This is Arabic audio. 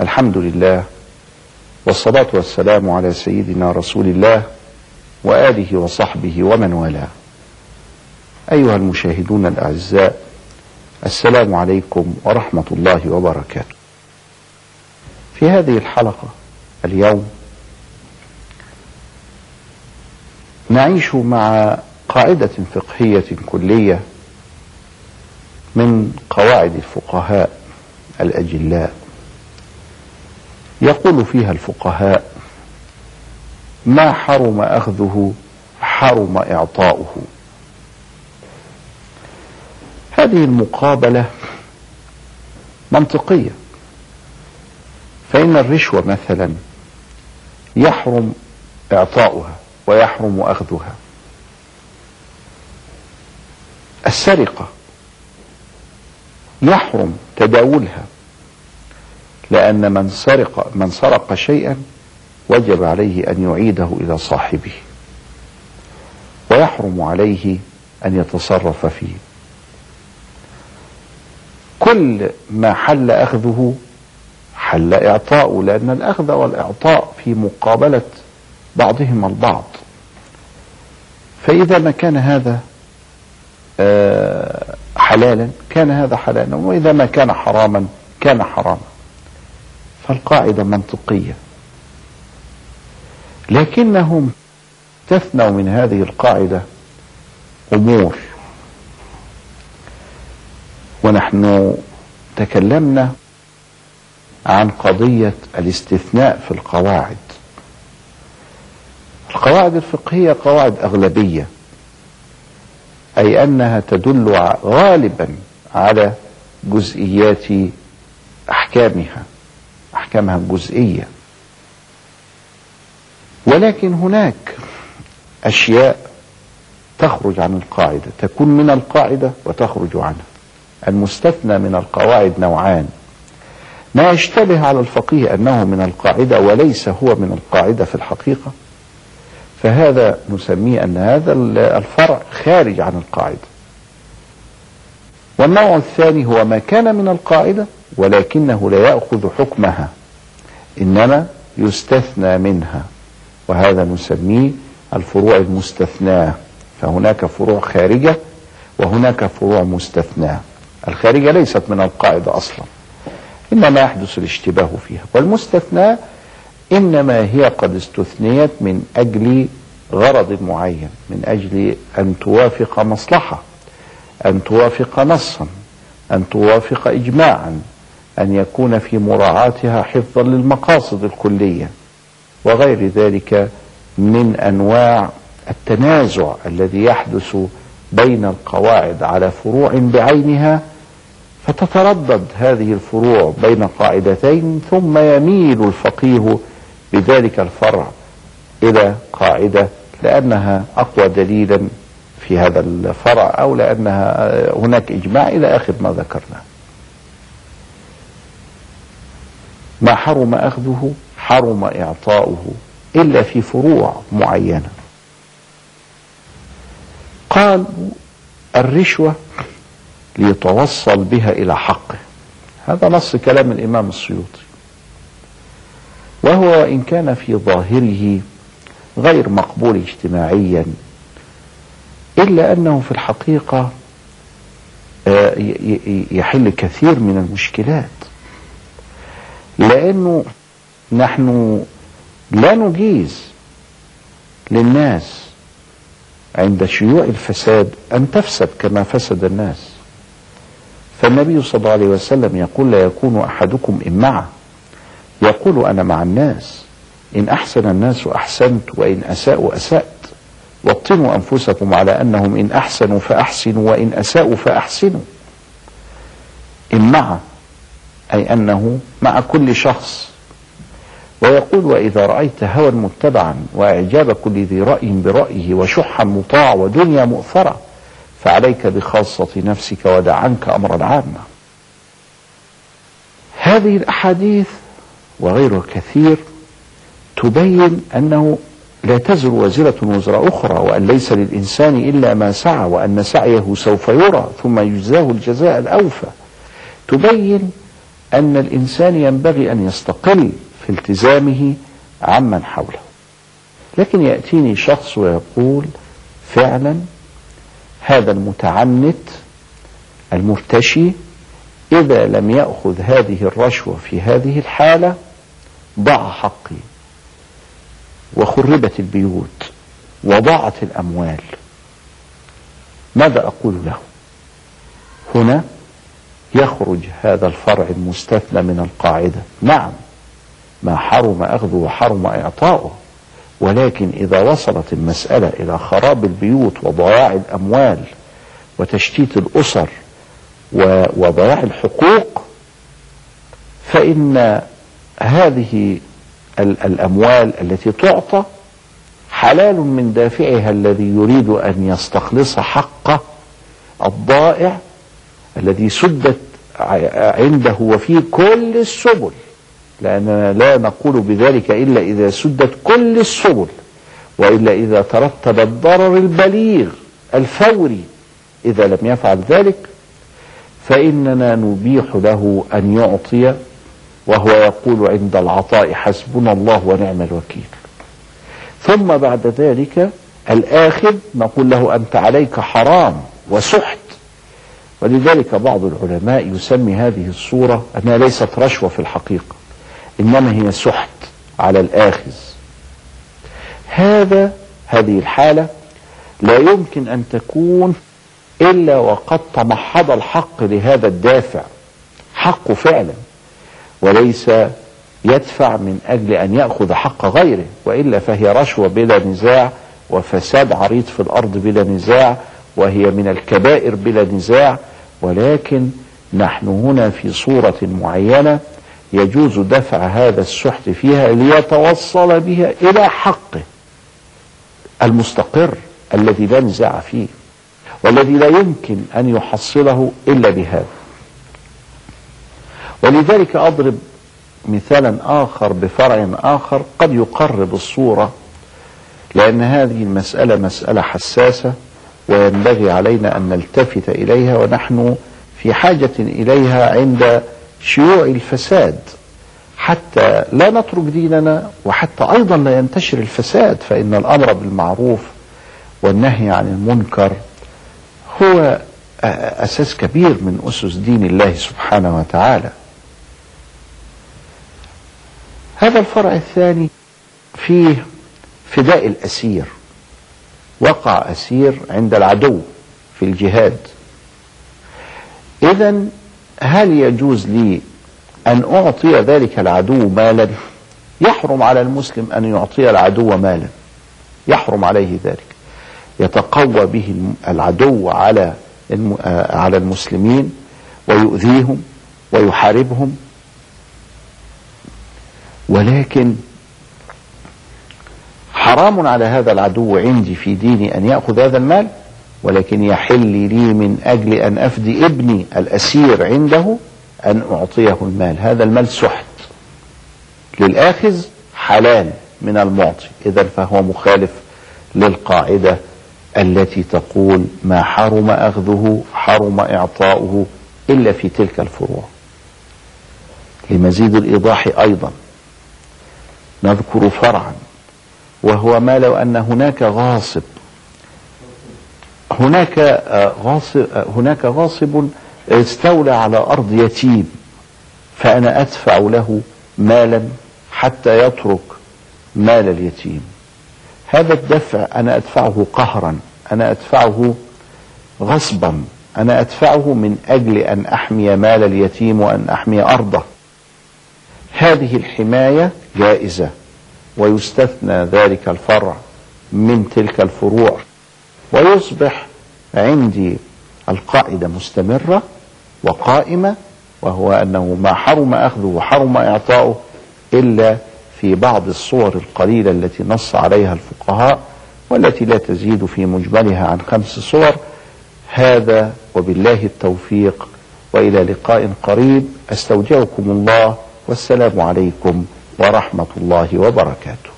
الحمد لله والصلاة والسلام على سيدنا رسول الله وآله وصحبه ومن والاه. أيها المشاهدون الأعزاء السلام عليكم ورحمة الله وبركاته. في هذه الحلقة اليوم نعيش مع قاعدة فقهية كلية من قواعد الفقهاء الأجلاء. يقول فيها الفقهاء ما حرم أخذه حرم إعطاؤه. هذه المقابلة منطقية. فإن الرشوة مثلا يحرم إعطاؤها ويحرم أخذها. السرقة يحرم تداولها. لأن من سرق من سرق شيئا وجب عليه أن يعيده إلى صاحبه. ويحرم عليه أن يتصرف فيه. كل ما حل أخذه حل إعطاؤه لأن الأخذ والإعطاء في مقابلة بعضهما البعض. فإذا ما كان هذا حلالا؟ كان هذا حلالا. وإذا ما كان حراما كان حراما. فالقاعدة منطقية. لكنهم استثنوا من هذه القاعدة أمور. ونحن تكلمنا عن قضية الاستثناء في القواعد. القواعد الفقهية قواعد أغلبية. أي أنها تدل غالبا على جزئيات أحكامها أحكامها الجزئية ولكن هناك أشياء تخرج عن القاعدة تكون من القاعدة وتخرج عنها. المستثنى من القواعد نوعان. ما يشتبه على الفقيه أنه من القاعدة وليس هو من القاعدة في الحقيقة. فهذا نسميه أن هذا الفرع خارج عن القاعدة. والنوع الثاني هو ما كان من القاعدة ولكنه لا يأخذ حكمها إنما يستثنى منها وهذا نسميه الفروع المستثناة. فهناك فروع خارجة وهناك فروع مستثناة. الخارجة ليست من القاعدة أصلا إنما يحدث الاشتباه فيها. والمستثناة إنما هي قد استثنيت من أجل غرض معين من أجل أن توافق مصلحة أن توافق نصا أن توافق إجماعا أن يكون في مراعاتها حفظا للمقاصد الكلية. وغير ذلك من أنواع التنازع الذي يحدث بين القواعد على فروع بعينها فتتردد هذه الفروع بين قاعدتين ثم يميل الفقيه بذلك الفرع إلى قاعدة لأنها أقوى دليلا في هذا الفرع أو لأنها هناك إجماع إلى آخر ما ذكرنا ما حرم أخذه حرم إعطاؤه إلا في فروع معينة. قال الرشوة ليتوصل بها إلى حقه. هذا نص كلام الإمام السيوطي. وهو إن كان في ظاهره غير مقبول اجتماعيا إلا أنه في الحقيقة يحل كثير من المشكلات. لأنه نحن لا نجيز للناس عند شيوع الفساد أن تفسد كما فسد الناس. فالنبي صلى الله عليه وسلم يقول لا يكون أحدكم إمعة يقول أنا مع الناس إن أحسن الناس أحسنت وإن أساءوا أسأت وطنوا أنفسكم على أنهم إن أحسنوا فأحسنوا وإن أساءوا فأحسنوا. إن مع أي أنه مع كل شخص. ويقول وإذا رأيت هوى متبعا وإعجاب كل ذي رأي برأيه وشحا مطاع ودنيا مؤثرة فعليك بخاصة نفسك ودع عنك أمر العامة هذه الأحاديث وغيرها كثير تبين أنه لا تزر وازرة وزر أخرى وأن ليس للإنسان إلا ما سعى وأن سعيه سوف يرى ثم يجزاه الجزاء الأوفى. تبين أن الإنسان ينبغي أن يستقل في التزامه عمن حوله. لكن يأتيني شخص ويقول فعلا هذا المتعنت المرتشي إذا لم يأخذ هذه الرشوة في هذه الحالة ضاع حقي وخربت البيوت وضاعت الأموال. ماذا أقول له؟ هنا يخرج هذا الفرع المستثنى من القاعدة. نعم ما حرم أخذه وحرم إعطاؤه ولكن إذا وصلت المسألة إلى خراب البيوت وضياع الأموال وتشتيت الأسر وضياع الحقوق فإن هذه الأموال التي تعطى حلال من دافعها الذي يريد أن يستخلص حقه الضائع الذي سدت عنده وفيه كل السبل. لأننا لا نقول بذلك إلا إذا سدت كل السبل وإلا إذا ترتب الضرر البليغ الفوري إذا لم يفعل ذلك فإننا نبيح له أن يعطي وهو يقول عند العطاء حسبنا الله ونعم الوكيل. ثم بعد ذلك الآخذ نقول له أنت عليك حرام وسحت. ولذلك بعض العلماء يسمي هذه الصورة أنها ليست رشوة في الحقيقة إنما هي سحت على الآخذ. هذا هذه الحالة لا يمكن أن تكون إلا وقد تمحض الحق لهذا الدافع. حقه فعلا. وليس يدفع من أجل أن يأخذ حق غيره وإلا فهي رشوة بلا نزاع وفساد عريض في الأرض بلا نزاع وهي من الكبائر بلا نزاع. ولكن نحن هنا في صورة معينة يجوز دفع هذا السحت فيها ليتوصل بها إلى حقه المستقر الذي لا نزاع فيه والذي لا يمكن أن يحصله إلا بهذا. ولذلك أضرب مثالا آخر بفرع آخر قد يقرب الصورة لأن هذه المسألة مسألة حساسة وينبغي علينا أن نلتفت إليها ونحن في حاجة إليها عند شيوع الفساد. حتى لا نترك ديننا وحتى أيضا لا ينتشر الفساد فإن الأمر بالمعروف والنهي عن المنكر هو أساس كبير من أسس دين الله سبحانه وتعالى. هذا الفرع الثاني فيه فداء الأسير وقع أسير عند العدو في الجهاد. إذا هل يجوز لي أن أعطي ذلك العدو مالا؟ يحرم على المسلم أن يعطي العدو مالا. يحرم عليه ذلك. يتقوى به العدو على على المسلمين ويؤذيهم ويحاربهم ولكن حرام على هذا العدو عندي في ديني أن يأخذ هذا المال ولكن يحل لي من أجل أن أفدي ابني الأسير عنده أن أعطيه المال. هذا المال سحت. للآخذ حلال من المعطي. إذا فهو مخالف للقاعدة التي تقول ما حرم أخذه حرم إعطاؤه إلا في تلك الفروع. لمزيد الإيضاح أيضا. نذكر فرعا. وهو ما لو أن هناك غاصب. هناك غاصب هناك غاصب استولى على أرض يتيم. فأنا أدفع له مالا حتى يترك مال اليتيم. هذا الدفع أنا أدفعه قهرا. أنا أدفعه غصبا. أنا أدفعه من أجل أن أحمي مال اليتيم وأن أحمي أرضه. هذه الحماية جائزة ويستثنى ذلك الفرع من تلك الفروع ويصبح عندي القاعدة مستمرة وقائمة وهو أنه ما حرم أخذه وحرم إعطاؤه إلا في بعض الصور القليلة التي نص عليها الفقهاء والتي لا تزيد في مجملها عن خمس صور. هذا وبالله التوفيق وإلى لقاء قريب. أستودعكم الله والسلام عليكم ورحمة الله وبركاته.